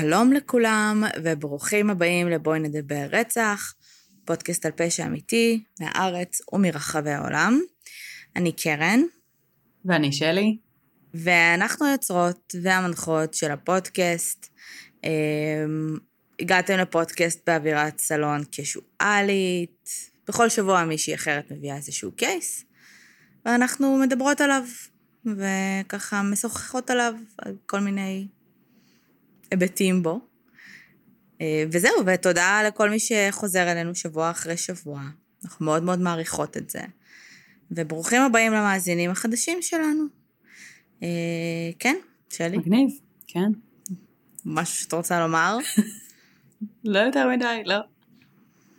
שלום לכולם, וברוכים הבאים לבואי נדבר רצח, פודקאסט על פשע אמיתי, מהארץ ומרחבי העולם. אני קרן. ואני שלי. ואנחנו היוצרות והמנחות של הפודקאסט. אמ, הגעתם לפודקאסט באווירת סלון קשואלית. בכל שבוע מישהי אחרת מביאה איזשהו קייס, ואנחנו מדברות עליו, וככה משוחחות עליו על כל מיני היבטים בו. אה, וזהו, ותודה לכל מי שחוזר אלינו שבוע אחרי שבוע. אנחנו מאוד מאוד מעריכות את זה. וברוכים הבאים למאזינים החדשים שלנו. אה, כן, שלי? מגניב, כן. משהו שאת רוצה לומר? לא יותר מדי, לא.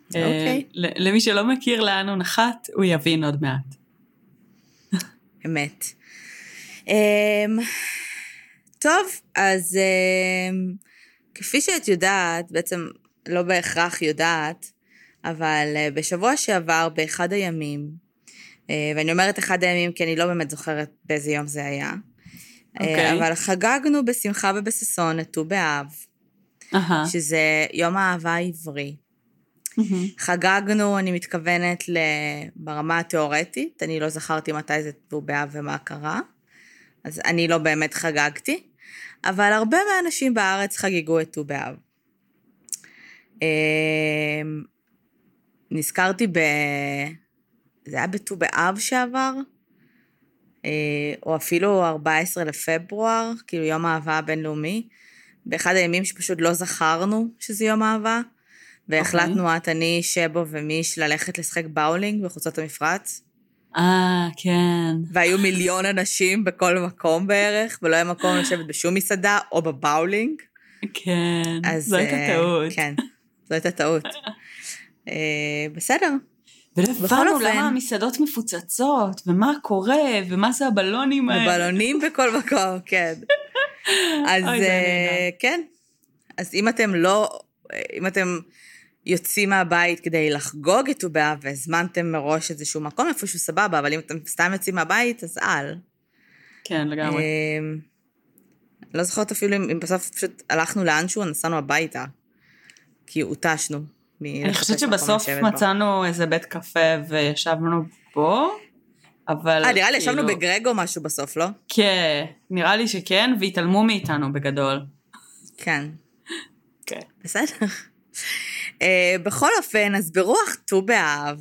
אוקיי. אה, למי שלא מכיר לאן הוא נחת, הוא יבין עוד מעט. אמת. טוב, אז אמ, כפי שאת יודעת, בעצם לא בהכרח יודעת, אבל אה, בשבוע שעבר, באחד הימים, אה, ואני אומרת אחד הימים כי אני לא באמת זוכרת באיזה יום זה היה, אוקיי. אבל חגגנו בשמחה ובששון את ט"ו באב, אהה. שזה יום האהבה העברי. מהמם. חגגנו, אני מתכוונת. ברמה התיאורטית, אני לא זכרתי מתי זה ט"ו באב ומה קרה, אז אני לא באמת חגגתי, אבל הרבה מהאנשים בארץ חגגו את ט"ו באב. אמ, נזכרתי ב... זה היה בט"ו באב שעבר, אה, או אפילו 14 לפברואר, כאילו יום האהבה הבינלאומי, באחד הימים שפשוט לא זכרנו שזה יום אהבה, והחלטנו את, אני, שבו ומיש ללכת לשחק באולינג בחוצות המפרץ, אה, כן. והיו מיליון אנשים בכל מקום בערך, ולא היה מקום לשבת בשום מסעדה או בבאולינג. כן. אז... זו הייתה אה, טעות. כן, זו הייתה טעות. אה, בסדר. ולא בכל הבנו למה המסעדות מפוצצות, ומה קורה, ומה זה הבלונים האלה. ובלונים בכל מקום, כן. אז אה. כן. אז אם אתם לא, אם אתם יוצאים מהבית כדי לחגוג את ט"ו באב והזמנתם מראש איזשהו מקום איפשהו סבבה, אבל אם אתם סתם יוצאים מהבית, אז אל. כן, לגמרי. אמ, לא זוכרת אפילו אם בסוף פשוט הלכנו לאנשהו, נסענו הביתה. כי הותשנו. אני חושבת שבסוף מצאנו איזה בית קפה וישבנו בו, אבל... אה, נראה לי ישבנו כאילו- בגרג או משהו בסוף, לא? כן, נראה לי שכן, והתעלמו מאיתנו בגדול. כן. כן. בסדר. Uh, בכל אופן, אז ברוח ט"ו באב,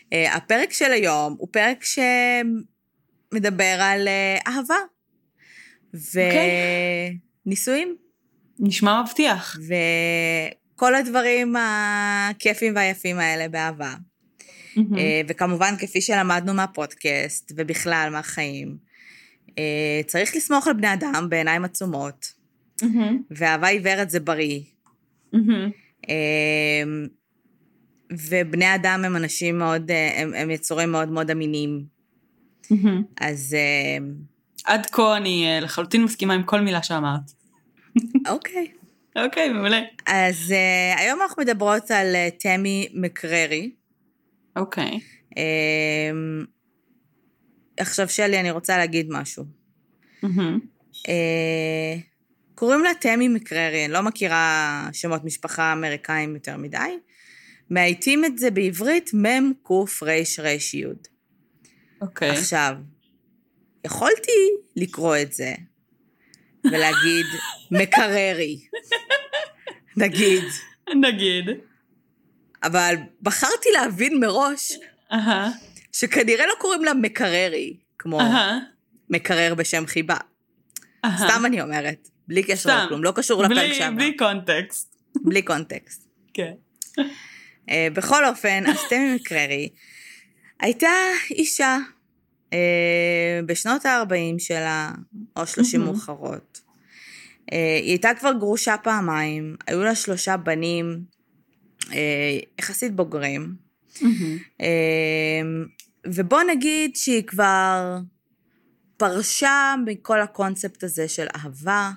uh, הפרק של היום הוא פרק שמדבר על uh, אהבה. ונישואים, נשמע מבטיח. וכל הדברים הכיפים והיפים האלה באהבה. אה, וכמובן, כפי שלמדנו מהפודקאסט, ובכלל מהחיים, אה, צריך לסמוך על בני אדם בעיניים עצומות, מהמם. ואהבה עיוורת זה בריא. מהמם. אה, ובני אדם הם אנשים מאוד, אה, הם, הם יצורים מאוד מאוד אמינים. אז אה, עד כה אני אה, לחלוטין מסכימה עם כל מילה שאמרת. אוקיי. אוקיי, מעולה. אז אה, היום אנחנו מדברות על תמי מקררי. אוקיי. אה, עכשיו, שלי, אני רוצה להגיד משהו. מהמם. אה, קוראים לה תמי מקררי, אני לא מכירה שמות משפחה אמריקאים יותר מדי. מאייתים את זה בעברית מ' ק' ר' ר' י'. אוקיי. עכשיו, יכולתי לקרוא את זה ולהגיד מקררי, נגיד, נגיד. אבל בחרתי להבין מראש אהה. שכנראה לא קוראים לה מקררי, כמו אהה. מקרר בשם חיבה. אהה. סתם אני אומרת, בלי קשר. לכלום, לא קשור לפרק שעבר, בלי קונטקסט. בלי קונטקסט. כן. אה, בכל אופן, אז תמי מקררי הייתה אישה אה, בשנות ה-40 שלה, או 30 מהמם. מאוחרות. אה, היא הייתה כבר גרושה פעמיים, היו לה שלושה בנים אה, יחסית בוגרים. אה, ובוא נגיד שהיא כבר פרשה מכל הקונספט הזה של אהבה.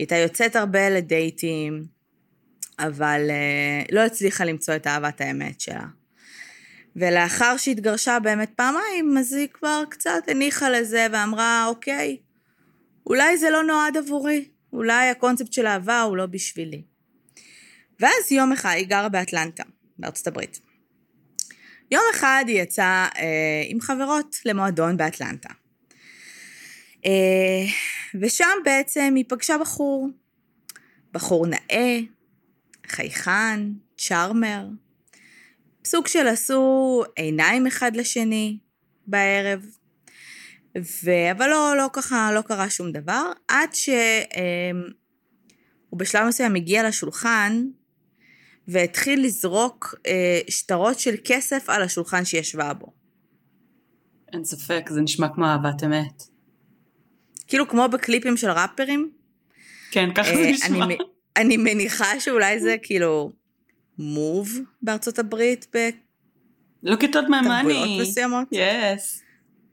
הייתה יוצאת הרבה לדייטים, אבל אה, לא הצליחה למצוא את אהבת האמת שלה. ולאחר שהתגרשה באמת פעמיים, אז היא כבר קצת הניחה לזה ואמרה, אוקיי, אולי זה לא נועד עבורי. אולי הקונספט של אהבה הוא לא בשבילי. ואז יום אחד, היא גרה באטלנטה, בארצות הברית. יום אחד היא יצאה אה, עם חברות למועדון באטלנטה. אה, ושם בעצם היא פגשה בחור, בחור נאה, חייכן, צ'ארמר, סוג של עשו עיניים אחד לשני בערב, ו... אבל לא, לא ככה, לא קרה שום דבר, עד שהוא בשלב מסוים הגיע לשולחן והתחיל לזרוק אה, שטרות של כסף על השולחן שהיא ישבה בו. אין ספק, זה נשמע כמו אהבת אמת. כאילו כמו בקליפים של ראפרים. כן, ככה זה נשמע. אני, אני מניחה שאולי זה כאילו מוב בארצות הברית my money. מסוימות. Yes.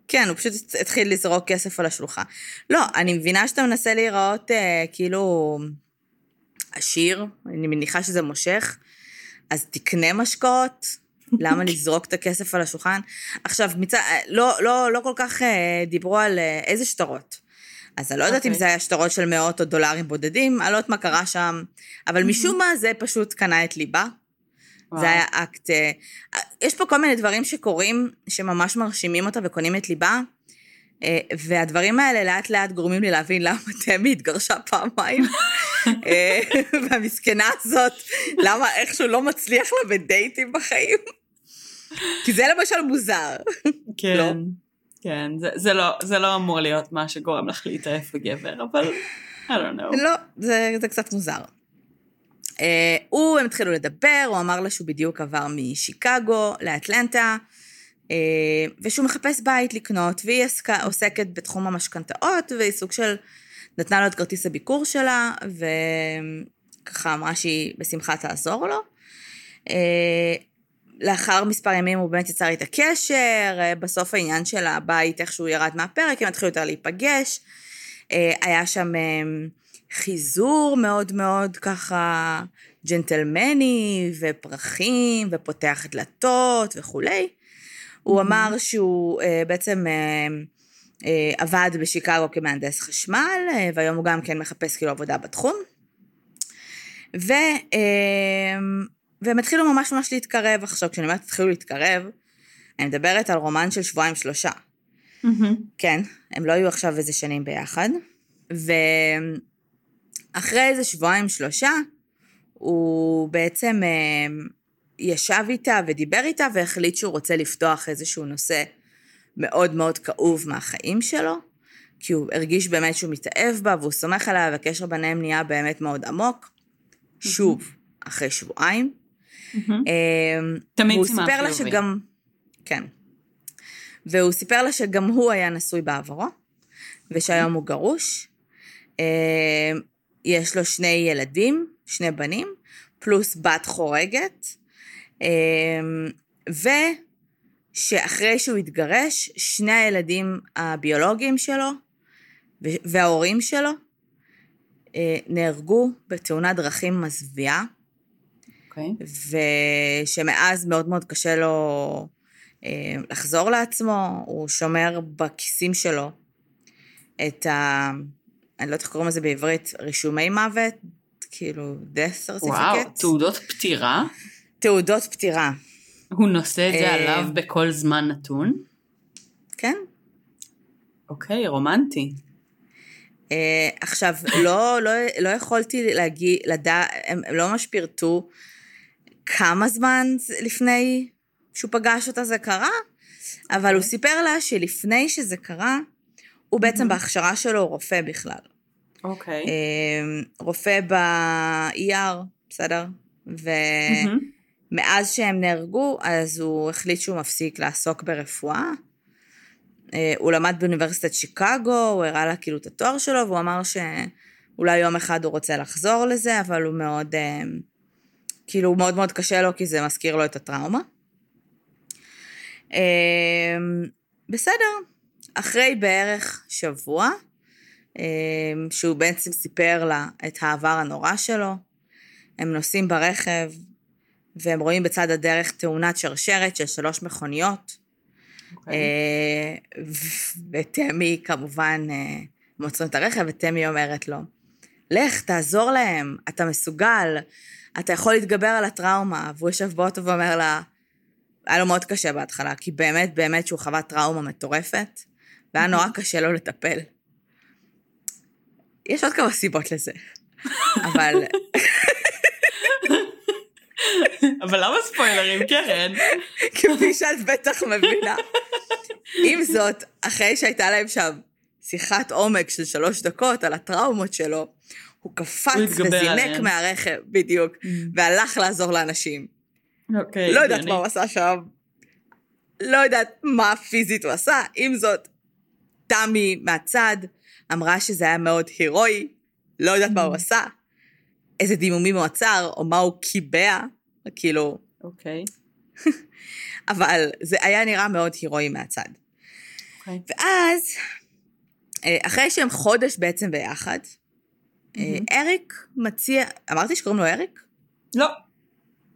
כן, הוא פשוט התחיל לזרוק כסף על השלוחה. לא, אני מבינה שאתה מנסה להיראות אה, כאילו עשיר, אני מניחה שזה מושך, אז תקנה משקאות, למה לזרוק את הכסף על השולחן? עכשיו, מצ... לא, לא, לא כל כך אה, דיברו על אה, איזה שטרות. אז אני לא יודעת okay. אם אוקיי. זה היה שטרות של מאות או דולרים בודדים, אני לא יודעת מה קרה שם, אבל משום מה זה פשוט קנה את ליבה. וואו. זה היה אקט... אה, יש פה כל מיני דברים שקורים, שממש מרשימים אותה וקונים את ליבה, אה, והדברים האלה לאט לאט גורמים לי להבין למה תמי התגרשה פעמיים. אה, והמסכנה הזאת, למה איכשהו לא מצליח לה בדייטים בחיים. כי זה למשל מוזר. כן. לא. כן, זה, זה, לא, זה לא אמור להיות מה שגורם לך להתעייף בגבר, אבל I don't know. לא, זה, זה קצת מוזר. Uh, הוא, הם התחילו לדבר, הוא אמר לה שהוא בדיוק עבר משיקגו לאטלנטה, uh, ושהוא מחפש בית לקנות, והיא עסקה, עוסקת בתחום המשכנתאות, והיא סוג של, נתנה לו את כרטיס הביקור שלה, וככה אמרה שהיא בשמחה תעזור לו. Uh, לאחר מספר ימים הוא באמת יצר איתה קשר, uh, בסוף העניין של הבית איכשהו ירד מהפרק, הם התחילו יותר להיפגש. Uh, היה שם uh, חיזור מאוד מאוד ככה ג'נטלמני, ופרחים, ופותח דלתות וכולי. הוא אמר שהוא בעצם עבד בשיקגו כמהנדס חשמל, והיום הוא גם כן מחפש כאילו עבודה בתחום. ו... והם התחילו ממש ממש להתקרב עכשיו, כשאני אומרת התחילו להתקרב, אני מדברת על רומן של שבועיים שלושה. מהמם. כן, הם לא היו עכשיו איזה שנים ביחד. ואחרי איזה שבועיים שלושה, הוא בעצם אה, ישב איתה ודיבר איתה והחליט שהוא רוצה לפתוח איזשהו נושא מאוד מאוד כאוב מהחיים שלו, כי הוא הרגיש באמת שהוא מתאהב בה והוא סומך עליה והקשר ביניהם נהיה באמת מאוד עמוק. שוב, אחרי שבועיים. מהמם. אה, תמיד והוא סימן סיפר לה חיובי. שגם... כן. והוא סיפר לה שגם הוא היה נשוי בעברו, ושהיום הוא גרוש. אה, יש לו שני ילדים, שני בנים, פלוס בת חורגת. אה, ושאחרי שהוא התגרש, שני הילדים הביולוגיים שלו וההורים שלו אה, נהרגו בתאונת דרכים מזוויעה. אוקיי. ושמאז מאוד מאוד קשה לו אה, לחזור לעצמו, הוא שומר בכיסים שלו את ה... אני לא יודעת איך קוראים לזה בעברית, רישומי מוות, כאילו death certificate. וואו, תעודות פטירה? תעודות פטירה, הוא נושא את זה אה, עליו בכל זמן נתון? כן? אוקיי, רומנטי. אה, עכשיו, לא, לא, לא יכולתי להגיד, לדע... הם, הם לא ממש פירטו כמה זמן לפני שהוא פגש אותה זה קרה, אבל הוא סיפר לה שלפני שזה קרה, הוא בעצם בהכשרה שלו רופא בכלל. אוקיי. אה, רופא ב-ER, בסדר? ומאז שהם נהרגו, אז הוא החליט שהוא מפסיק לעסוק ברפואה. אה, הוא למד באוניברסיטת שיקגו, הוא הראה לה כאילו את התואר שלו, והוא אמר שאולי יום אחד הוא רוצה לחזור לזה, אבל הוא מאוד, אה, כאילו, מאוד מאוד קשה לו, כי זה מזכיר לו את הטראומה. אה, בסדר, אחרי בערך שבוע, אה, שהוא בעצם סיפר לה את העבר הנורא שלו, הם נוסעים ברכב, והם רואים בצד הדרך תאונת שרשרת של שלוש מכוניות. אוקיי. אה, ותמי כמובן אה, הם עוצרים את הרכב, ותמי אומרת לו, לך, תעזור להם, אתה מסוגל, אתה יכול להתגבר על הטראומה. והוא יושב באוטו ואומר לה, היה לו מאוד קשה בהתחלה, כי באמת, באמת שהוא חווה טראומה מטורפת, והיה נורא קשה לו לטפל. יש עוד כמה סיבות לזה, אבל... אבל למה ספוילרים, קרן? כפי שאת בטח מבינה. עם זאת, אחרי שהייתה להם שם שיחת עומק של שלוש דקות על הטראומות שלו, הוא קפץ וזינק מהרכב, בדיוק, mm. והלך לעזור לאנשים. אוקיי. לא יודעת מה הוא עשה שם. לא יודעת מה פיזית הוא עשה. עם זאת, תמי מהצד אמרה שזה היה מאוד הירואי, לא יודעת מה הוא mm. עשה, איזה דימומים הוא עצר, או מה הוא קיבע, כאילו... אוקיי. אבל זה היה נראה מאוד הירואי מהצד. אוקיי. ואז, אה, אחרי שהם חודש בעצם ביחד. אריק מציע, אמרתי שקוראים לו אריק? לא.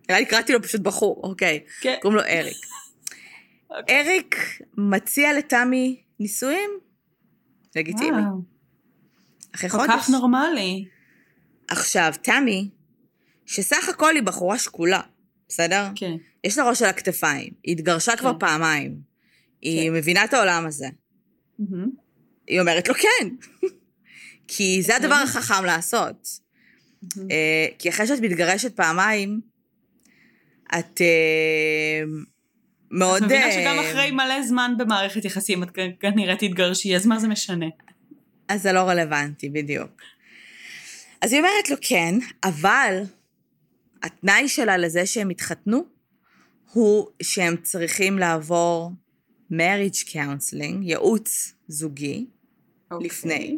נראה לי קראתי לו פשוט בחור, אוקיי. כן. קוראים לו אריק. אוקיי. אריק מציע לתמי נישואים לגיטימי. אחרי חודש. כל כך נורמלי. עכשיו, תמי, שסך הכל היא בחורה שקולה, בסדר? כן. יש לה ראש על הכתפיים, היא התגרשה כן. כבר פעמיים, היא כן. מבינה את העולם הזה. Mm-hmm. היא אומרת לו כן, כי זה הדבר החכם לעשות. Mm-hmm. כי אחרי שאת מתגרשת פעמיים, את uh, מאוד... את מבינה שגם uh, אחרי מלא זמן במערכת יחסים את כנראה תתגרשי, אז מה זה משנה? אז זה לא רלוונטי, בדיוק. אז היא אומרת לו כן, אבל התנאי שלה לזה שהם התחתנו, הוא שהם צריכים לעבור marriage counseling, ייעוץ זוגי, okay. אוקיי. לפני.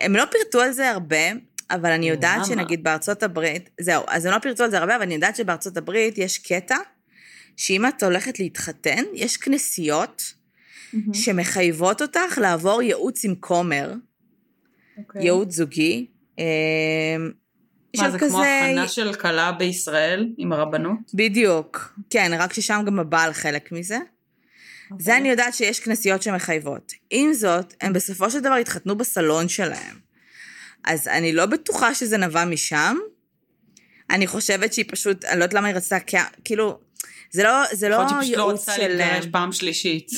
הם לא פירטו על זה הרבה, אבל אני יודעת שנגיד בארצות הברית, זהו, אז הם לא פירטו על זה הרבה, אבל אני יודעת שבארצות הברית יש קטע, שאם את הולכת להתחתן, יש כנסיות mm-hmm. שמחייבות אותך לעבור ייעוץ עם כומר, okay. אוקיי. ייעוץ זוגי. אמ, מה, זה כזה... כמו הכנה של כלה בישראל עם הרבנות? בדיוק, כן, רק ששם גם הבעל חלק מזה. זה. אני יודעת שיש כנסיות שמחייבות. עם זאת, הם בסופו של דבר התחתנו בסלון שלהם. אז אני לא בטוחה שזה נבע משם. אני חושבת שהיא פשוט, אני לא יודעת למה היא רצתה, כאילו, זה לא, זה לא ייעוץ של... יכול להיות שהיא פשוט לא רוצה להתגרש פעם שלישית.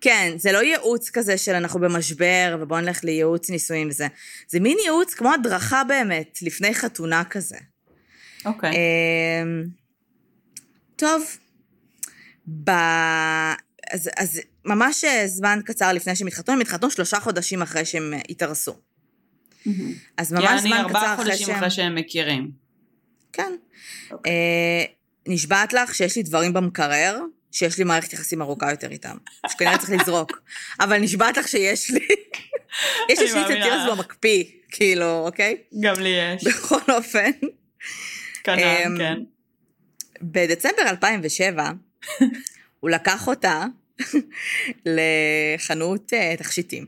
כן, זה לא ייעוץ כזה של אנחנו במשבר ובואו נלך לייעוץ נישואים וזה. זה מין ייעוץ כמו הדרכה באמת, לפני חתונה כזה. אוקיי. Okay. אמ, טוב, ב... אז, אז ממש זמן קצר לפני שהם התחתנו, הם התחתנו שלושה חודשים אחרי שהם התארסו. אז ממש זמן קצר אחרי שהם... יעני ארבעה חודשים אחרי שהם מכירים. כן. Okay. אוקיי. אה, נשבעת לך שיש לי דברים במקרר, שיש לי מערכת יחסים ארוכה יותר איתם. שכנראה צריך לזרוק. אבל נשבעת לך שיש לי... יש לי את התירס במקפיא, כאילו, אוקיי? גם לי יש. בכל אופן. כנ"ל, אמ, כן. בדצמבר 2007, הוא לקח אותה לחנות אה, תכשיטים.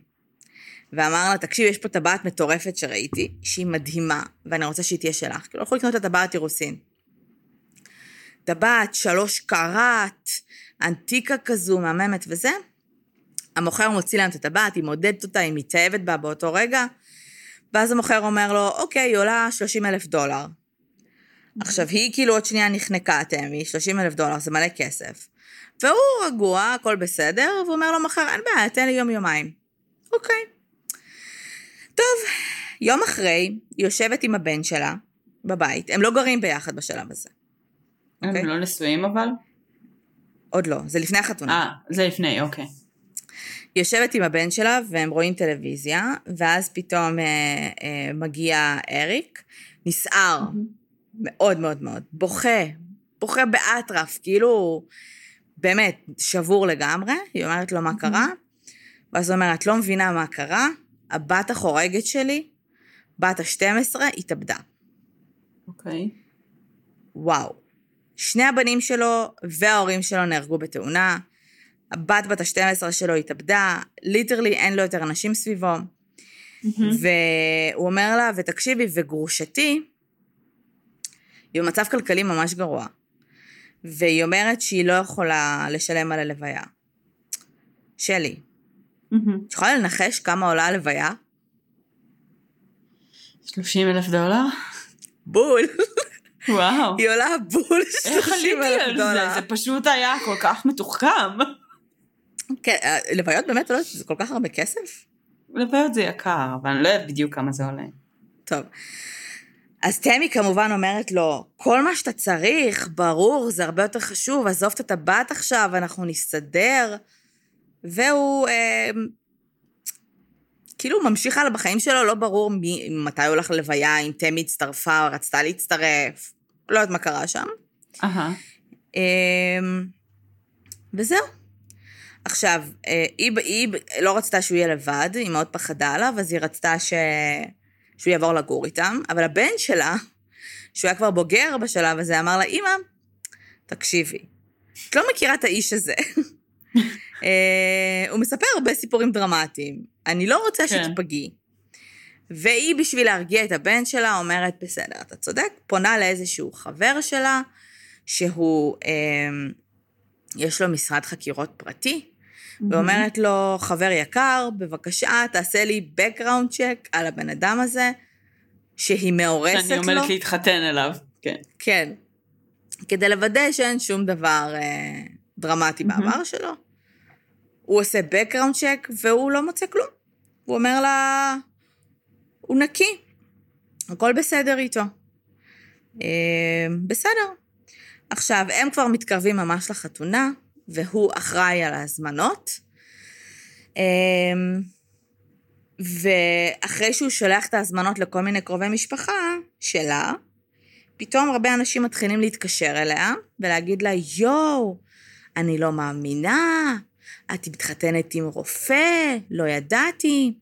ואמר לה, תקשיב, יש פה טבעת מטורפת שראיתי, שהיא מדהימה, ואני רוצה שהיא תהיה שלך. כאילו, יכול לקנות את הטבעת אירוסין. טבעת, שלוש קראט, אנטיקה כזו, מהממת וזה. המוכר מוציא להם את הטבעת, היא מודדת אותה, היא מתאהבת בה באותו רגע, ואז המוכר אומר לו, אוקיי, היא עולה 30 אלף דולר. עכשיו, היא כאילו עוד שנייה נחנקה, תמי, 30 אלף דולר, זה מלא כסף. והוא רגוע, הכל בסדר, והוא אומר לו מחר, אין בעיה, תן לי יום-יומיים. אוקיי. טוב, יום אחרי, היא יושבת עם הבן שלה בבית, הם לא גרים ביחד בשלב הזה. הם אוקיי? לא נשואים אבל? עוד לא, זה לפני החתונה. אה, זה לפני, אוקיי. היא יושבת עם הבן שלה והם רואים טלוויזיה, ואז פתאום אה, אה, מגיע אריק, נסער, mm-hmm. מאוד מאוד מאוד, בוכה, בוכה באטרף, כאילו, באמת, שבור לגמרי, היא אומרת לו מה קרה, ואז הוא אומר, את לא מבינה מה קרה, הבת החורגת שלי, בת ה-12, התאבדה. אוקיי. Okay. וואו. שני הבנים שלו וההורים שלו נהרגו בתאונה, הבת בת ה-12 שלו התאבדה, ליטרלי אין לו יותר אנשים סביבו. Mm-hmm. והוא אומר לה, ותקשיבי, וגרושתי, היא במצב כלכלי ממש גרוע. והיא אומרת שהיא לא יכולה לשלם על הלוויה. שלי, Mm-hmm. את יכולה לנחש כמה עולה הלוויה? 30 אלף דולר? בול. וואו. היא עולה בול איך 30 עליתי אלף על זה? דולר. זה פשוט היה כל כך מתוחכם. כן, אה, לוויות באמת, זה כל כך הרבה כסף? לוויות זה יקר, אבל אני לא יודעת בדיוק כמה זה עולה. טוב. אז תמי כמובן אומרת לו, כל מה שאתה צריך, ברור, זה הרבה יותר חשוב, עזוב את הטבעת עכשיו, אנחנו נסתדר. והוא אה, כאילו ממשיך הלאה בחיים שלו, לא ברור מי, מתי הוא הולך ללוויה, אם תמי הצטרפה או רצתה להצטרף, לא יודעת מה קרה שם. אה, וזהו. עכשיו, אה, היא, היא לא רצתה שהוא יהיה לבד, היא מאוד פחדה עליו, אז היא רצתה ש... שהוא יעבור לגור איתם, אבל הבן שלה, שהוא היה כבר בוגר בשלב הזה, אמר לה, אמא, תקשיבי, את לא מכירה את האיש הזה. אה, הוא מספר הרבה סיפורים דרמטיים, אני לא רוצה כן. שתיפגעי. והיא, בשביל להרגיע את הבן שלה, אומרת, בסדר, אתה צודק, פונה לאיזשהו חבר שלה, שהוא, אה, יש לו משרד חקירות פרטי, ואומרת לו, חבר יקר, בבקשה, תעשה לי background check על הבן אדם הזה, שהיא מאורסת שאני לו. עומדת להתחתן אליו. כן. כן. כדי לוודא שאין שום דבר אה, דרמטי מהמם. בעבר שלו. הוא עושה background check והוא לא מוצא כלום. הוא אומר לה, הוא נקי, הכל בסדר איתו. אה, בסדר. עכשיו, הם כבר מתקרבים ממש לחתונה, והוא אחראי על ההזמנות. אה, ואחרי שהוא שולח את ההזמנות לכל מיני קרובי משפחה שלה, פתאום הרבה אנשים מתחילים להתקשר אליה ולהגיד לה, יואו, אני לא מאמינה, את מתחתנת עם רופא, לא ידעתי.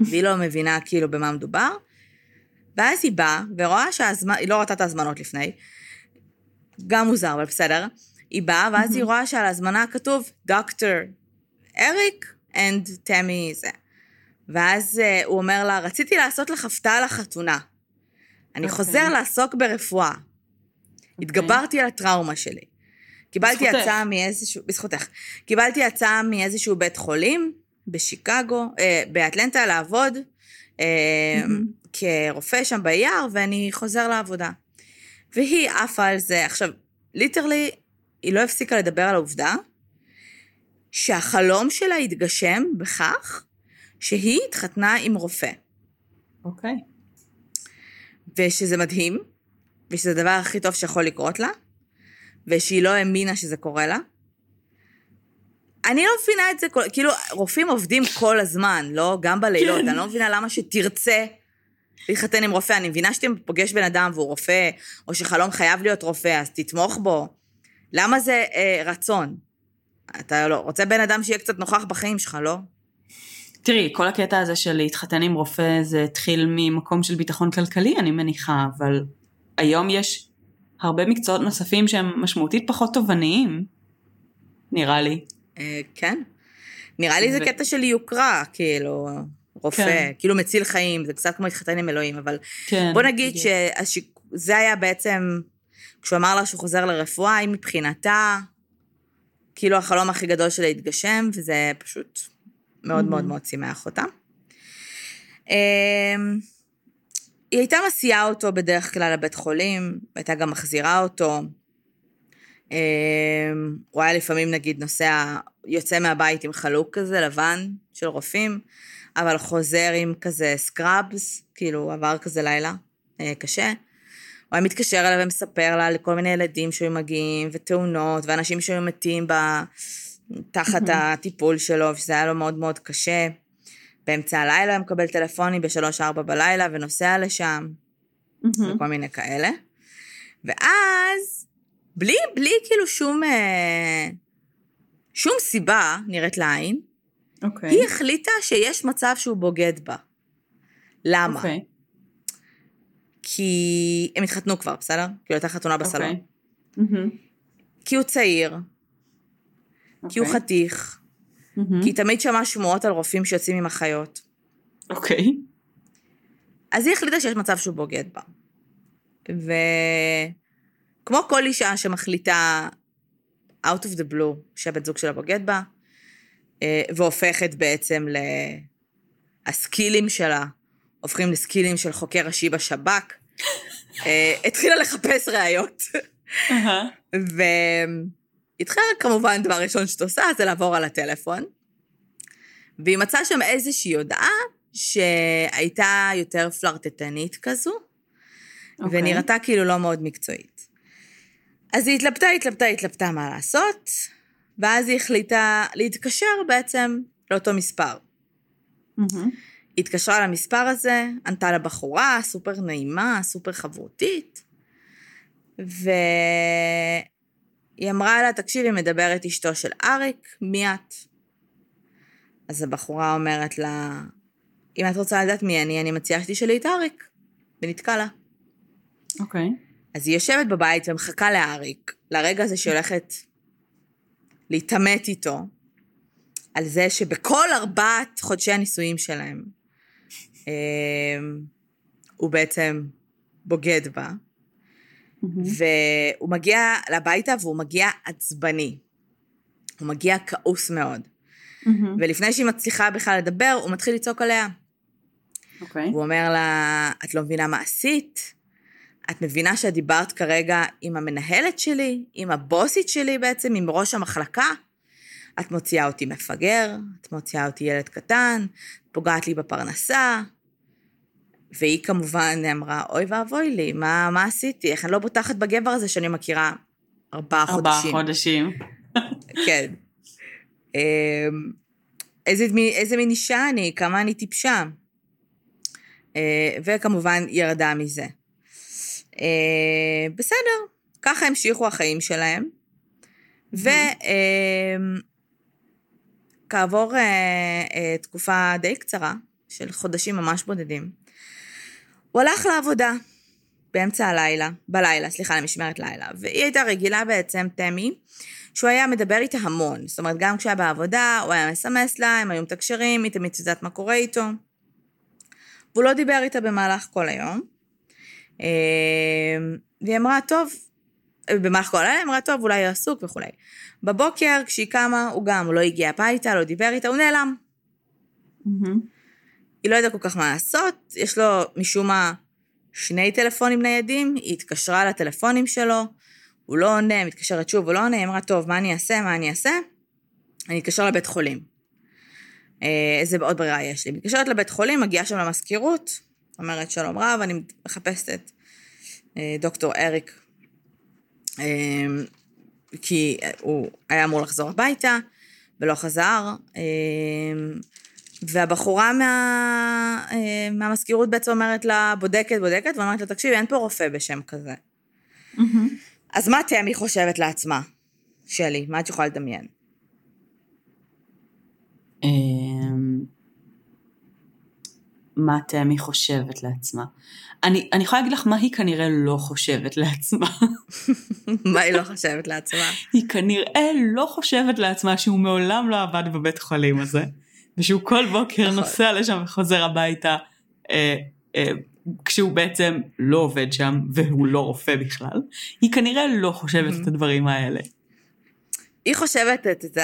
והיא לא מבינה כאילו במה מדובר. ואז היא באה ורואה שהזמן, היא לא ראתה את ההזמנות לפני, גם מוזר, אבל בסדר. היא באה, ואז היא רואה שעל ההזמנה כתוב דוקטור אריק and תמי זה. ואז uh, הוא אומר לה, רציתי לעשות לך הפתעה לחתונה. אני אוקיי. חוזר לעסוק ברפואה. התגברתי על הטראומה שלי. קיבלתי בזכותך. הצעה מאיזשהו, בזכותך, קיבלתי הצעה מאיזשהו בית חולים בשיקגו, אה, באטלנטה לעבוד אה, מהמם. כרופא שם ביער, ואני חוזר לעבודה. והיא עפה על זה. עכשיו, ליטרלי, היא לא הפסיקה לדבר על העובדה שהחלום שלה התגשם בכך שהיא התחתנה עם רופא. אוקיי. ושזה מדהים, ושזה הדבר הכי טוב שיכול לקרות לה, ושהיא לא האמינה שזה קורה לה. אני לא מבינה את זה, כאילו, רופאים עובדים כל הזמן, לא? גם בלילות. כן. אני לא מבינה למה שתרצה להתחתן עם רופא. אני מבינה שאתה פוגש בן אדם והוא רופא, או שחלום חייב להיות רופא, אז תתמוך בו. למה זה אה, רצון? אתה לא, רוצה בן אדם שיהיה קצת נוכח בחיים שלך, לא? תראי, כל הקטע הזה של להתחתן עם רופא זה התחיל ממקום של ביטחון כלכלי, אני מניחה, אבל היום יש הרבה מקצועות נוספים שהם משמעותית פחות תובעניים, נראה לי. אה, כן. נראה לי זה ו- קטע של יוקרה, כאילו, רופא, כן. כאילו מציל חיים, זה קצת כמו להתחתן עם אלוהים, אבל כן. בוא נגיד. שזה היה בעצם, כשהוא אמר לה שהוא חוזר לרפואה, היא מבחינתה, כאילו החלום הכי גדול שלה התגשם, וזה פשוט מאוד מאוד מהמם. מאוד שימח אותה. אמ, היא הייתה מסיעה אותו בדרך כלל לבית חולים, הייתה גם מחזירה אותו. אמ, הוא היה לפעמים, נגיד, נוסע, יוצא מהבית עם חלוק כזה, לבן, של רופאים, אבל חוזר עם כזה סקראבס, כאילו, עבר כזה לילה אה, קשה. הוא היה מתקשר אליה ומספר לה על כל מיני ילדים שהיו מגיעים, ותאונות, ואנשים שהיו מתים ב... תחת הטיפול שלו, שזה היה לו מאוד מאוד קשה. באמצע הלילה הוא מקבל טלפונים בשלוש-ארבע בלילה ונוסע לשם. וכל מיני כאלה. ואז, בלי, בלי כאילו שום, אה, שום סיבה נראית לעין, אוקיי. היא החליטה שיש מצב שהוא בוגד בה. למה? אוקיי. כי הם התחתנו כבר, בסדר? כאילו הייתה חתונה בסלון. אוקיי. מהמם. כי הוא צעיר, כי הוא אוקיי. חתיך. כי תמיד שמעה שמועות על רופאים שיוצאים עם אחיות. אוקיי. אז היא החליטה שיש מצב שהוא בוגד בה. וכמו כל אישה שמחליטה out of the blue שהבן זוג שלה בוגד בה, אה, והופכת בעצם ל... הסקילים שלה הופכים לסקילים של חוקר ראשי בשב"כ. אה, התחילה לחפש ראיות. והתחילה כמובן, דבר ראשון שאת עושה זה לעבור על הטלפון, והיא מצאה שם איזושהי הודעה שהייתה יותר פלרטטנית כזו, אוקיי. ונראתה כאילו לא מאוד מקצועית. אז היא התלבטה, התלבטה, התלבטה מה לעשות, ואז היא החליטה להתקשר בעצם לאותו מספר. מהמם. התקשרה למספר הזה, ענתה לבחורה, סופר נעימה, סופר חברותית, והיא אמרה לה, תקשיבי, מדברת אשתו של אריק, מי את? אז הבחורה אומרת לה, אם את רוצה לדעת מי אני, אני מציעה שתשאלי את אריק, ונתקע לה. אוקיי. אז היא יושבת בבית ומחכה לאריק, לרגע הזה שהיא הולכת להתעמת איתו, על זה שבכל ארבעת חודשי הנישואים שלהם, הוא בעצם בוגד בה, מהמם. והוא מגיע לביתה והוא מגיע עצבני. הוא מגיע כעוס מאוד. מהמם. ולפני שהיא מצליחה בכלל לדבר, הוא מתחיל לצעוק עליה. אוקיי. הוא אומר לה, את לא מבינה מה עשית? את מבינה שאת דיברת כרגע עם המנהלת שלי, עם הבוסית שלי בעצם, עם ראש המחלקה? את מוציאה אותי מפגר, את מוציאה אותי ילד קטן, פוגעת לי בפרנסה. והיא כמובן אמרה, אוי ואבוי לי, מה, מה עשיתי? איך אני לא בוטחת בגבר הזה שאני מכירה ארבעה ארבעה חודשים. חודשים. כן. אמ, איזה, איזה מין אישה אני, כמה אני טיפשה. אה, וכמובן ירדה מזה. אה, בסדר, ככה המשיכו החיים שלהם. וכעבור אה, תקופה די קצרה, של חודשים ממש בודדים, הוא הלך לעבודה באמצע הלילה, בלילה, סליחה, למשמרת לילה, והיא הייתה רגילה בעצם, תמי, שהוא היה מדבר איתה המון. זאת אומרת, גם כשהיה בעבודה, הוא היה מסמס לה, הם היו מתקשרים, היא תמיד יודעת מה קורה איתו. והוא לא דיבר איתה במהלך כל היום. אה, והיא אמרה, טוב, במהלך כל הלילה, אמרה, טוב, אולי הוא עסוק וכולי. בבוקר, כשהיא קמה, הוא גם, הוא לא הגיע הביתה, לא דיבר איתה, הוא נעלם. מהמם. היא לא ידעה כל כך מה לעשות, יש לו משום מה שני טלפונים ניידים, היא התקשרה לטלפונים שלו, הוא לא עונה, מתקשרת שוב, הוא לא עונה, היא אמרה, טוב, מה אני אעשה, מה אני אעשה? אני אתקשר לבית חולים. אה, איזה עוד ברירה יש לי? מתקשרת לבית חולים, מגיעה שם למזכירות, אומרת, שלום רב, אני מחפשת את אה, דוקטור אריק, אה, כי הוא היה אמור לחזור הביתה, ולא חזר. והבחורה מה, אה, מהמזכירות בעצם אומרת לה, בודקת, בודקת, ואומרת לה, תקשיבי, אין פה רופא בשם כזה. מהמם. אז מה תמי חושבת לעצמה, שלי? מה את יכולה לדמיין? אמ, מה תמי חושבת לעצמה? אני, אני יכולה להגיד לך מה היא כנראה לא חושבת לעצמה. מה היא לא חושבת לעצמה? היא כנראה לא חושבת לעצמה שהוא מעולם לא עבד בבית חולים הזה, ושהוא כל בוקר נכון. נוסע לשם וחוזר הביתה, אה, אה, כשהוא בעצם לא עובד שם, והוא לא רופא בכלל. היא כנראה לא חושבת את הדברים האלה. היא חושבת את, את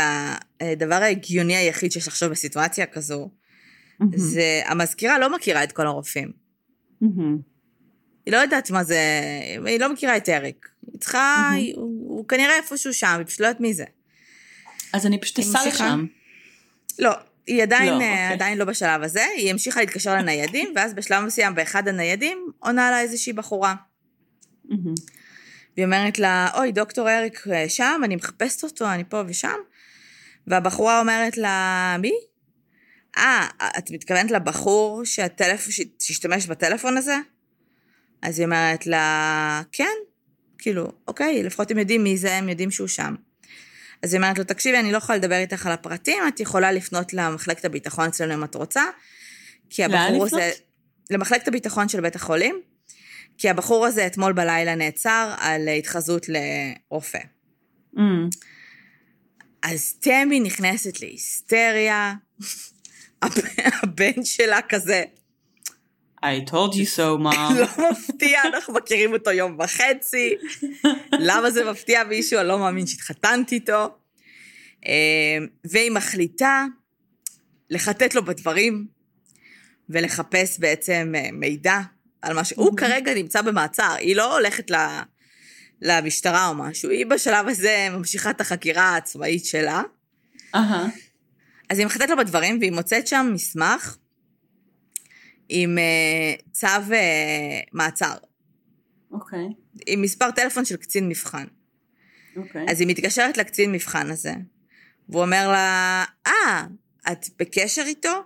הדבר ההגיוני היחיד שיש לחשוב בסיטואציה כזו, זה המזכירה לא מכירה את כל הרופאים. מהמם. היא לא יודעת מה זה, היא לא מכירה את אריק. היא צריכה. היא- הוא, הוא כנראה איפשהו שם, היא פשוט לא יודעת מי זה. אז אני פשוט אסע? לשם. לא, היא עדיין, לא, לא, אוקיי. עדיין לא בשלב הזה, היא המשיכה להתקשר לניידים, ואז בשלב מסוים באחד הניידים עונה לה איזושהי בחורה. והיא אומרת לה, אוי, דוקטור אריק אה, שם, אני מחפשת אותו, אני פה ושם. והבחורה אומרת לה, מי? אה, את מתכוונת לבחור שהטלפ... שהשתמש בטלפון הזה? אז היא אומרת לה, כן, כאילו, אוקיי, לפחות הם יודעים מי זה, הם יודעים שהוא שם. אז היא אומרת לו, תקשיבי, אני לא יכולה לדבר איתך על הפרטים, את יכולה לפנות למחלקת הביטחון אצלנו אם את רוצה. כי הבחור? הזה... למחלקת הביטחון של בית החולים, כי הבחור הזה אתמול בלילה נעצר על התחזות לרופא. מהמם. אז תמי נכנסת להיסטריה, הבן שלה כזה, I told you so, mom. לא מפתיע, אנחנו מכירים אותו יום וחצי, למה זה מפתיע מישהו, אני לא מאמין שהתחתנתי איתו. אה, והיא מחליטה לחטט לו בדברים, ולחפש בעצם אה, מידע על מה ש... הוא כרגע נמצא במעצר, היא לא הולכת ל... למשטרה או משהו, היא בשלב הזה ממשיכה את החקירה העצמאית שלה. אהה. אז היא מחטאת לו בדברים, והיא מוצאת שם מסמך עם uh, צו uh, מעצר, אוקיי. עם מספר טלפון של קצין מבחן. אוקיי. אז היא מתקשרת לקצין מבחן הזה, והוא אומר לה, אה, את בקשר איתו?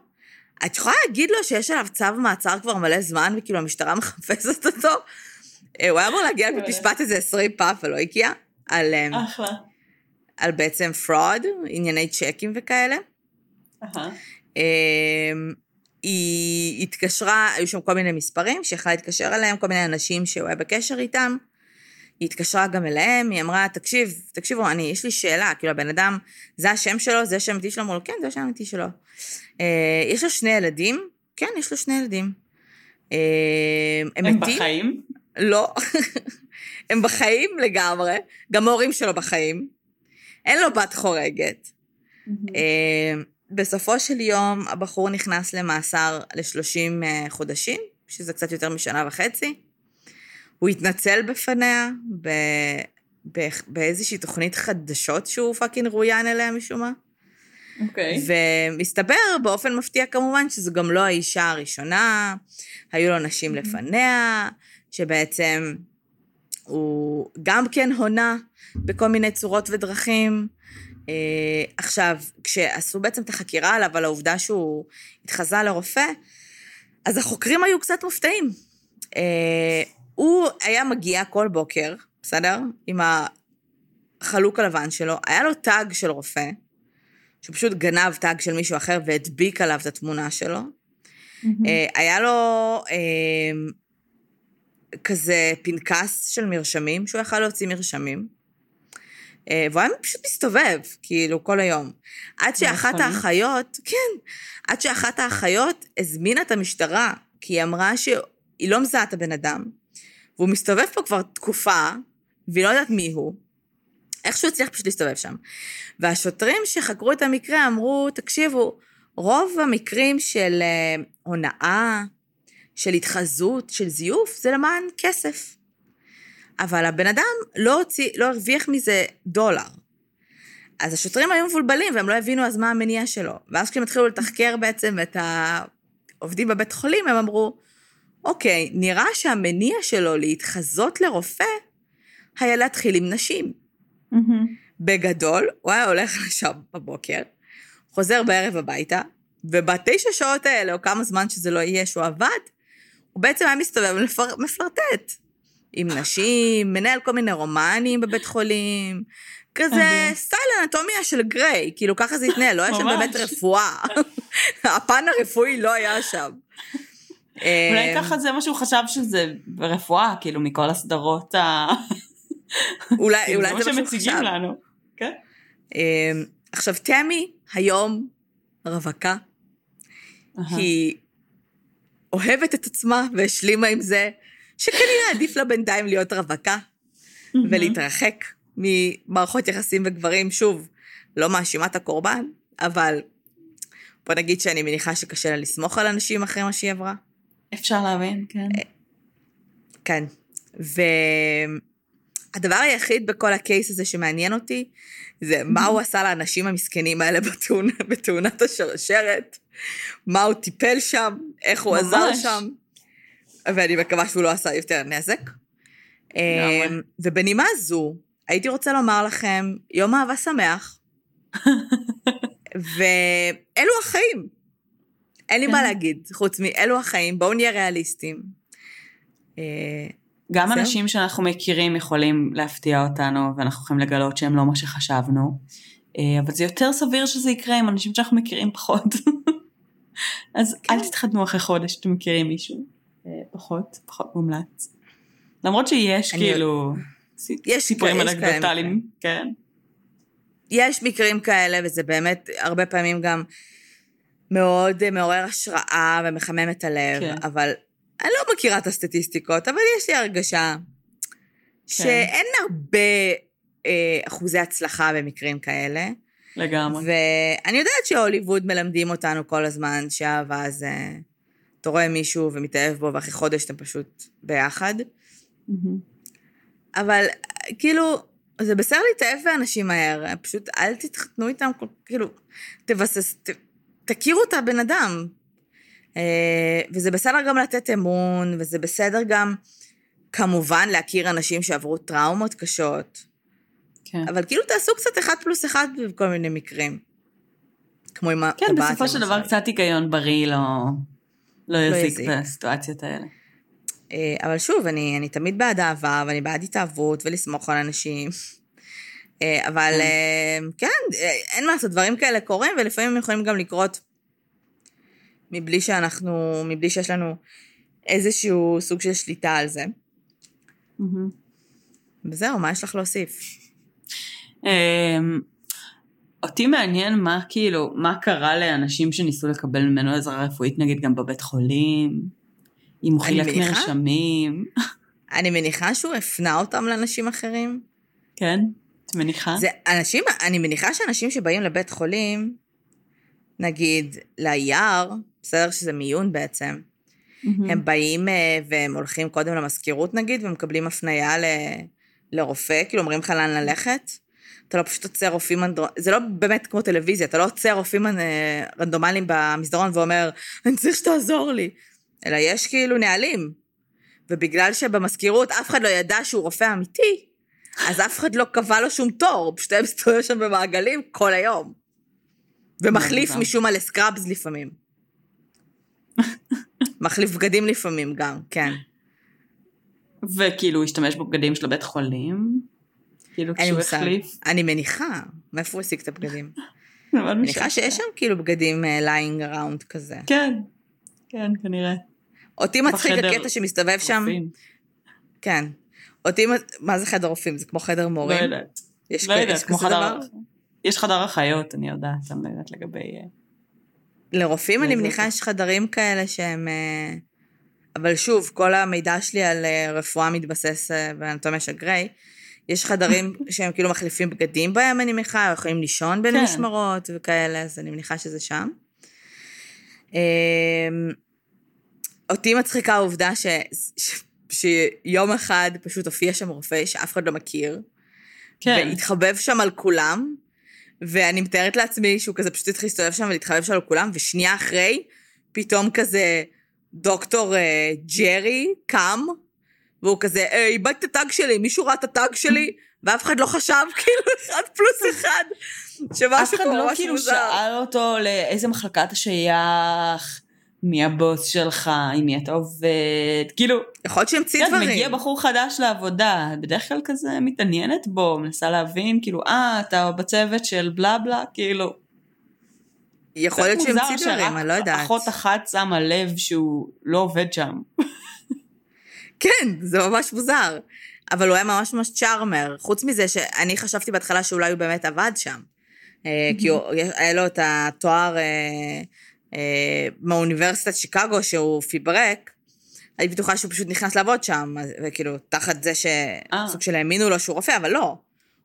את יכולה להגיד לו שיש עליו צו מעצר כבר מלא זמן, וכאילו המשטרה מחפשת אותו? אה, הוא היה אמור להגיע לבית משפט איזה 20 פעם ולא הגיע, על, אחלה. על בעצם fraud, ענייני צ'קים וכאלה. אמ, היא התקשרה, היו שם כל מיני מספרים שיכלה להתקשר אליהם, כל מיני אנשים שהוא היה בקשר איתם. היא התקשרה גם אליהם, היא אמרה, תקשיב, תקשיבו, אני, יש לי שאלה, כאילו הבן אדם, זה השם שלו, זה השם האמיתי שלו, אמרו לו, כן, זה השם האמיתי שלו. אה, יש לו שני ילדים? כן, יש לו שני ילדים. אה, הם הם מתים? בחיים? לא. הם בחיים לגמרי, גם ההורים שלו בחיים. אין לו בת חורגת. אה, בסופו של יום הבחור נכנס למאסר ל-30 חודשים, שזה קצת יותר משנה וחצי. הוא התנצל בפניה ב... ב... באיזושהי תוכנית חדשות שהוא פאקינג רואיין אליה משום מה. אוקיי. ומסתבר באופן מפתיע כמובן שזו גם לא האישה הראשונה, היו לו נשים לפניה, שבעצם הוא גם כן הונה בכל מיני צורות ודרכים. אה, עכשיו, כשעשו בעצם את החקירה עליו, על העובדה שהוא התחזה לרופא, אז החוקרים היו קצת מופתעים. אה, הוא היה מגיע כל בוקר, בסדר? עם החלוק הלבן שלו, היה לו טאג של רופא, שהוא פשוט גנב טאג של מישהו אחר והדביק עליו את התמונה שלו. אה, היה לו אה, כזה פנקס של מרשמים, שהוא יכל להוציא מרשמים. אה, והוא היה פשוט מסתובב, כאילו, כל היום. עד שאחת חולים? האחיות, כן, עד שאחת האחיות הזמינה את המשטרה, כי היא אמרה שהיא לא מזהה את הבן אדם, והוא מסתובב פה כבר תקופה, והיא לא יודעת מי הוא. איכשהו הצליח פשוט להסתובב שם. והשוטרים שחקרו את המקרה אמרו, תקשיבו, רוב המקרים של אה, הונאה, של התחזות, של זיוף, זה למען כסף. אבל הבן אדם לא הוציא, לא הרוויח מזה דולר. אז השוטרים היו מבולבלים והם לא הבינו אז מה המניע שלו. ואז כשהם התחילו לתחקר בעצם את העובדים בבית חולים, הם אמרו, אוקיי, נראה שהמניע שלו להתחזות לרופא היה להתחיל עם נשים. בגדול, הוא היה הולך לשם בבוקר, חוזר בערב הביתה, ובתשע שעות האלה, או כמה זמן שזה לא יהיה שהוא עבד, הוא בעצם היה מסתובב ומפלרטט. עם נשים, מנהל כל מיני רומנים בבית חולים, כזה. סטייל אנטומיה של גריי, כאילו ככה זה התנהל, לא היה שם. באמת רפואה. הפן הרפואי לא היה שם. אולי אה, ככה זה מה שהוא חשב שזה ברפואה, כאילו, מכל הסדרות ה... אולי כאילו, אולי זה מה זה מה שהוא חשב. שמציגים לנו. כן. אה, עכשיו, תמי היום רווקה. היא אוהבת את עצמה והשלימה עם זה, שכנראה עדיף לה בינתיים להיות רווקה ולהתרחק ממערכות יחסים וגברים. שוב, לא מאשימה את הקורבן, אבל בוא נגיד שאני מניחה שקשה לה לסמוך על אנשים אחרי מה שהיא עברה. אפשר להבין, כן. כן. והדבר היחיד בכל הקייס הזה שמעניין אותי, זה מה הוא עשה לאנשים המסכנים האלה בתאונה, בתאונת השרשרת, מה הוא טיפל שם, איך הוא עזר ממש. שם, ואני מקווה שהוא לא עשה יותר נזק. אמ, ובנימה זו, הייתי רוצה לומר לכם, יום אהבה שמח, ואלו החיים. אין לי כן. מה להגיד, חוץ מאלו החיים, בואו נהיה ריאליסטים. אה, גם זהו. אנשים שאנחנו מכירים יכולים להפתיע אותנו, ואנחנו יכולים לגלות שהם לא מה שחשבנו. אה, אבל זה יותר סביר שזה יקרה עם אנשים שאנחנו מכירים פחות. אז כן. אל תתחתנו אחרי חודש שאתם מכירים מישהו. פחות, פחות מומלץ. למרות שיש אני- כאילו יש סיפורים אנקדוטליים, כן. יש מקרים כאלה, וזה באמת הרבה פעמים גם מאוד מעורר השראה ומחמם את הלב, כן. אבל אני לא מכירה את הסטטיסטיקות, אבל יש לי הרגשה שאין הרבה אה, אחוזי הצלחה במקרים כאלה. לגמרי. ואני יודעת שהוליווד מלמדים אותנו כל הזמן שאהבה זה אתה רואה מישהו ומתאהב בו, ואחרי חודש אתם פשוט ביחד. אבל כאילו, זה בסדר להתאהב באנשים מהר, פשוט אל תתחתנו איתם, כאילו, תבסס, ת, תכירו את הבן אדם. אה, וזה בסדר גם לתת אמון, וזה בסדר גם, כמובן, להכיר אנשים שעברו טראומות קשות. כן. אבל כאילו תעשו קצת אחד פלוס אחד בכל מיני מקרים. כמו עם הטבעת. כן, בסופו של דבר קצת היגיון בריא לא, לא, לא יזיק בסיטואציות האלה. אה, אבל שוב, אני, אני תמיד בעד אהבה, ואני בעד התאהבות ולסמוך על אנשים. אה, אבל כן. כן, אין מה לעשות, דברים כאלה קורים, ולפעמים הם יכולים גם לקרות מבלי שאנחנו, מבלי שיש לנו איזשהו סוג של שליטה על זה. וזהו, מה יש לך להוסיף? אותי מעניין מה כאילו, מה קרה לאנשים שניסו לקבל ממנו עזרה רפואית, נגיד גם בבית חולים, אם הוא חילק מרשמים. אני מניחה שהוא הפנה אותם לאנשים אחרים. כן? את מניחה? זה אנשים, אני מניחה שאנשים שבאים לבית חולים, נגיד ליער, בסדר שזה מיון בעצם, mm-hmm. הם באים אה, והם הולכים קודם למזכירות נגיד, ומקבלים הפנייה ל... לרופא, כאילו אומרים לך לאן ללכת. אתה לא פשוט עוצר רופאים, זה לא באמת כמו טלוויזיה, אתה לא עוצר רופאים רנדומליים במסדרון ואומר, אני צריך שתעזור לי. אלא יש כאילו נהלים. ובגלל שבמזכירות אף אחד לא ידע שהוא רופא אמיתי, אז אף אחד לא קבע לו שום תור, פשוט היה מסתובב שם במעגלים כל היום. ומחליף משום מה לסקראבס לפעמים. מחליף בגדים לפעמים גם, כן. וכאילו השתמש בבגדים של הבית חולים? כאילו כשהוא החליף? אני מניחה, מאיפה הוא השיג את הבגדים? אני מניחה שיש שם כאילו בגדים lying uh, around כזה. כן, כן, כנראה. אותי מצחיק הקטע שמסתובב שם. כן. אותי, מה זה חדר רופאים? זה כמו חדר מורים? לא יודעת. יש, לא יודעת, כמו חדר... יש חדר אחיות, אני יודעת, אני לא יודעת לגבי... אה, לרופאים אני מניחה יש חדרים כאלה שהם... אה, אבל שוב, כל המידע שלי על אה, רפואה מתבסס באנטומיה של גריי. יש חדרים שהם כאילו מחליפים בגדים בהם, אני מניחה, יכולים לישון בין כן. משמרות וכאלה, אז אני מניחה שזה שם. אמ, אותי מצחיקה העובדה ש... ש... שיום אחד פשוט הופיע שם רופא שאף אחד לא מכיר, כן. והתחבב שם על כולם, ואני מתארת לעצמי שהוא כזה פשוט התחיל להסתובב שם ולהתחבב שם על כולם, ושנייה אחרי, פתאום כזה דוקטור אה, ג'רי קם, והוא כזה, איבדתי את הטאג שלי, מישהו ראה את הטאג שלי? ואף אחד לא חשב, כאילו, אחד פלוס אחד, שמשהו פה לא ממש מוזר. אף אחד לא כאילו שאל אותו לאיזה מחלקה אתה שייך, מי הבוס שלך, עם מי אתה עובד, כאילו... יכול להיות שהמציא דברים. מגיע בחור חדש לעבודה, בדרך כלל כזה מתעניינת בו, מנסה להבין, כאילו, אה, אתה בצוות של בלה בלה, כאילו... יכול להיות שהמציא דברים, אני לא יודעת. אחות אחת שמה לב שהוא לא עובד שם. כן, זה ממש מוזר. אבל הוא היה ממש ממש צ'ארמר. חוץ מזה שאני חשבתי בהתחלה שאולי הוא באמת עבד שם. אה, כי הוא, היה לו את התואר אה, אה, מאוניברסיטת שיקגו שהוא פיברק. הייתי בטוחה שהוא פשוט נכנס לעבוד שם, וכאילו, תחת זה שסוג של האמינו לו שהוא רופא, אבל לא.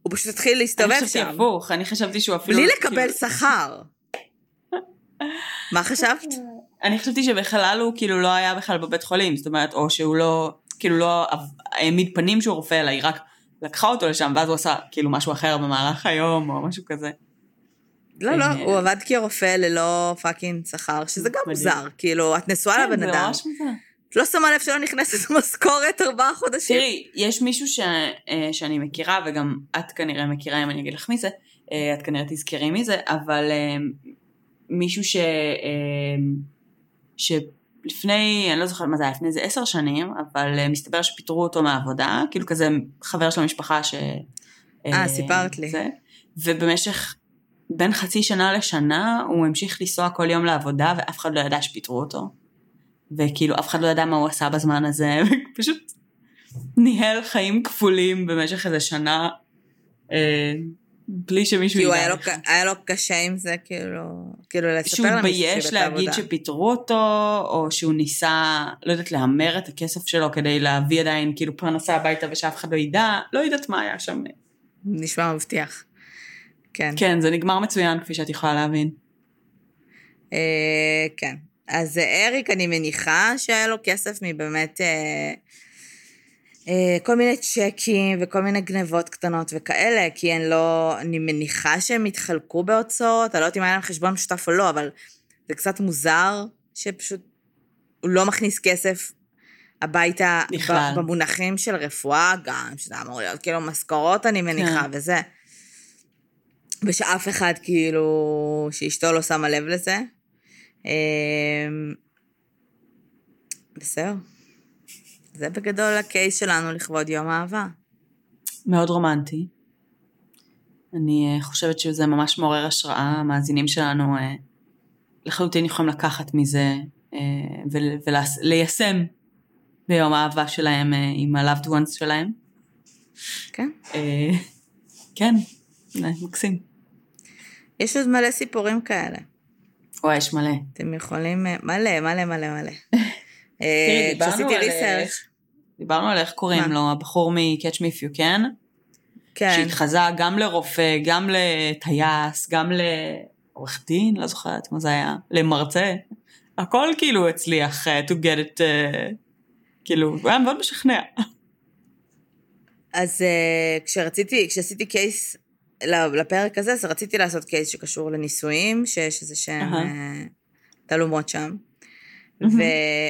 הוא פשוט התחיל להסתובב שם. אני חשבתי הפוך, אני חשבתי שהוא אפילו... בלי לקבל כאילו- שכר. מה חשבת? אני חשבתי שבכלל הוא כאילו לא היה בכלל בבית חולים, זאת אומרת, או שהוא לא... כאילו לא העמיד פנים שהוא רופא, אלא היא רק לקחה אותו לשם, ואז הוא עשה כאילו משהו אחר במהלך היום, או משהו כזה. לא, לא, הוא עבד כרופא ללא fucking שכר, שזה גם מוזר, כאילו, את נשואה כן, לבן אדם. כן, זה ממש מוזר. את לא שמה לב שלא נכנסת משכורת ארבעה חודשים. תראי, יש מישהו ש, אה, שאני מכירה, וגם את כנראה מכירה אם אני אגיד לך מי זה, אה, את כנראה תזכרי מי זה, אבל אה, מישהו ש... ש... לפני, אני לא זוכרת מה זה היה, לפני איזה עשר שנים, אבל uh, מסתבר שפיטרו אותו מהעבודה, כאילו כזה חבר של המשפחה ש... אה, uh, סיפרת לי. זה, ובמשך בין חצי שנה לשנה הוא המשיך לנסוע כל יום לעבודה ואף אחד לא ידע שפיטרו אותו. וכאילו אף אחד לא ידע מה הוא עשה בזמן הזה, ופשוט ניהל חיים כפולים במשך איזה שנה. בלי שמישהו ידע. היה לו, היה לו קשה עם זה, כאילו, כאילו לספר למישהו שהוא התבייש להגיד שפיטרו אותו, או שהוא ניסה, לא יודעת, להמר את הכסף שלו כדי להביא עדיין כאילו פרנסה הביתה ושאף אחד לא ידע, לא יודעת מה היה שם. נשמע מבטיח. כן. כן, זה נגמר מצוין כפי שאת יכולה להבין. אה, כן. אז אריק, אני מניחה שהיה לו כסף מבאמת אה, אה, כל מיני צ'קים וכל מיני גנבות קטנות וכאלה, כי הן לא, אני מניחה שהם התחלקו בהוצאות, אני לא יודעת אם היה להם חשבון משותף או לא, אבל זה קצת מוזר שפשוט הוא לא מכניס כסף הביתה בכלל. במונחים של רפואה גם, שזה אמור להיות כאילו משכורות, אני מניחה, כן. וזה. ושאף אחד כאילו, שאשתו לא שמה לב לזה. אמ, בסדר. זה בגדול הקייס שלנו לכבוד יום האהבה. מאוד רומנטי. אני אה, חושבת שזה ממש מעורר השראה, המאזינים שלנו אה, לחלוטין יכולים לקחת מזה אה, וליישם ביום האהבה שלהם עם ה-loved ones שלהם. כן. כן, מקסים. יש עוד מלא סיפורים כאלה. וואי, יש מלא. אתם יכולים... מלא, מלא, מלא, מלא. תראי, אה, כשעשיתי על, ריסרצ' דיברנו על איך קוראים? לו, הבחור מ-Catch Me If You Can, כן. שהתחזה גם לרופא, גם לטייס, גם לעורך דין, לא זוכרת מה זה היה, למרצה. הכל כאילו הצליח uh, to get it, uh, כאילו, הוא היה מאוד משכנע. אז uh, כשרציתי, כשעשיתי קייס לפרק הזה, אז רציתי לעשות קייס שקשור לנישואים, שיש איזה שהם אהה. uh, תעלומות שם. מהמם.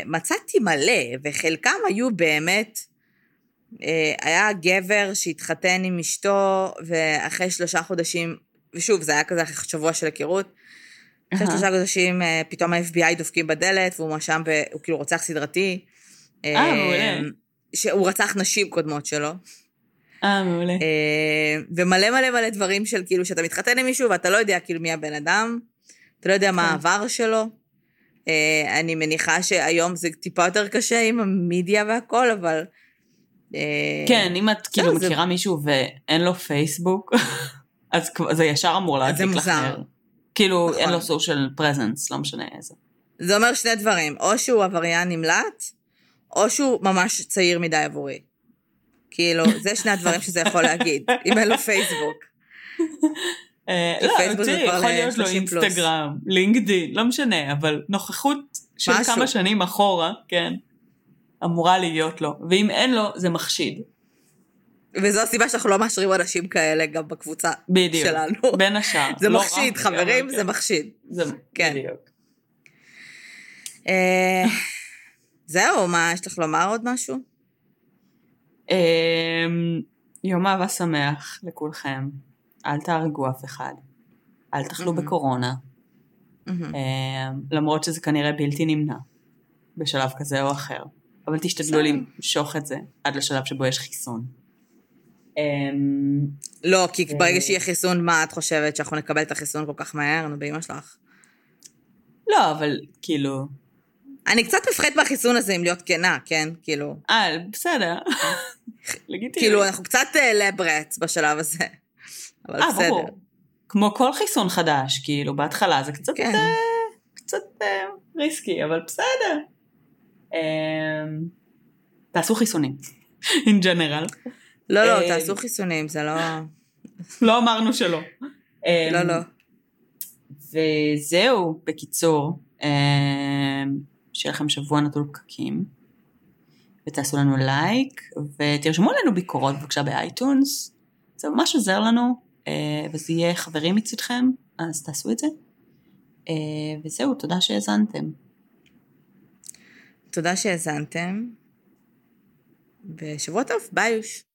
ומצאתי מלא, וחלקם היו באמת, אה, היה גבר שהתחתן עם אשתו, ואחרי שלושה חודשים, ושוב, זה היה כזה אחרי שבוע של היכרות, אחרי אהה. שלושה חודשים אה, פתאום ה-FBI דופקים בדלת, והוא מואשם, הוא כאילו רוצח סדרתי. אה, מעולה. שהוא רצח נשים קודמות שלו. אה, מעולה. אה, ומלא מלא מלא דברים של כאילו שאתה מתחתן עם מישהו ואתה לא יודע כאילו מי הבן אדם, אתה לא יודע מה כן. העבר שלו. אה, אני מניחה שהיום זה טיפה יותר קשה עם המדיה והכל, אבל... אה, כן, אם את כאילו זה- מכירה מישהו ואין לו פייסבוק, אז זה ישר אמור זה להדליק לך מוזר. נר. כאילו, נכון. אין לו סושיאל פרזנס, לא משנה איזה. זה אומר שני דברים, או שהוא עבריין נמלט, או שהוא ממש צעיר מדי עבורי. כאילו, זה שני הדברים שזה יכול להגיד, אם אין לו פייסבוק. אה, לא, תראי, יכול להיות לו ל- 30 פלוס. אינסטגרם, לינקדין, לא משנה, אבל נוכחות של. כמה שנים אחורה, כן, אמורה להיות לו, ואם אין לו, זה מחשיד. וזו הסיבה שאנחנו לא מאשרים אנשים כאלה גם בקבוצה בדיוק. שלנו. בין השאר. זה לא מחשיד, רק, חברים, אבל זה. מחשיד. זה כן. בדיוק. אה, זהו, מה, יש לך לומר עוד משהו? יום אהבה שמח לכולכם. אל תהרגו אף אחד. אל תחלו מהמם. בקורונה. אמ, למרות שזה כנראה בלתי נמנע בשלב כזה או אחר. אבל תשתדלו. למשוך את זה עד לשלב שבו יש חיסון. אמ, לא, כי אה. ברגע שיהיה חיסון, מה את חושבת, שאנחנו נקבל את החיסון כל כך מהר? נו, באמא שלך. לא, אבל כאילו... אני קצת מפחדת מהחיסון הזה, אם להיות כנה, כן? כאילו, אה, בסדר. לגיטימי. כאילו, אנחנו קצת אה, לברץ בשלב הזה. אבל אה, בסדר. ברור. כמו כל חיסון חדש, כאילו, בהתחלה זה קצת, כן. אה, קצת אה, ריסקי, אבל בסדר. אה, תעשו חיסונים, in general. לא, לא, אה, תעשו חיסונים, זה לא... לא אמרנו שלא. אה, לא, לא. וזהו, בקיצור, שיהיה לכם שבוע נטול פקקים, ותעשו לנו לייק, ותרשמו לנו ביקורות בבקשה באייטונס, זה ממש עוזר לנו, וזה יהיה חברים מצדכם, אז תעשו את זה. אה, וזהו, תודה שהאזנתם. תודה שהאזנתם, ושבוע טוב, ביי.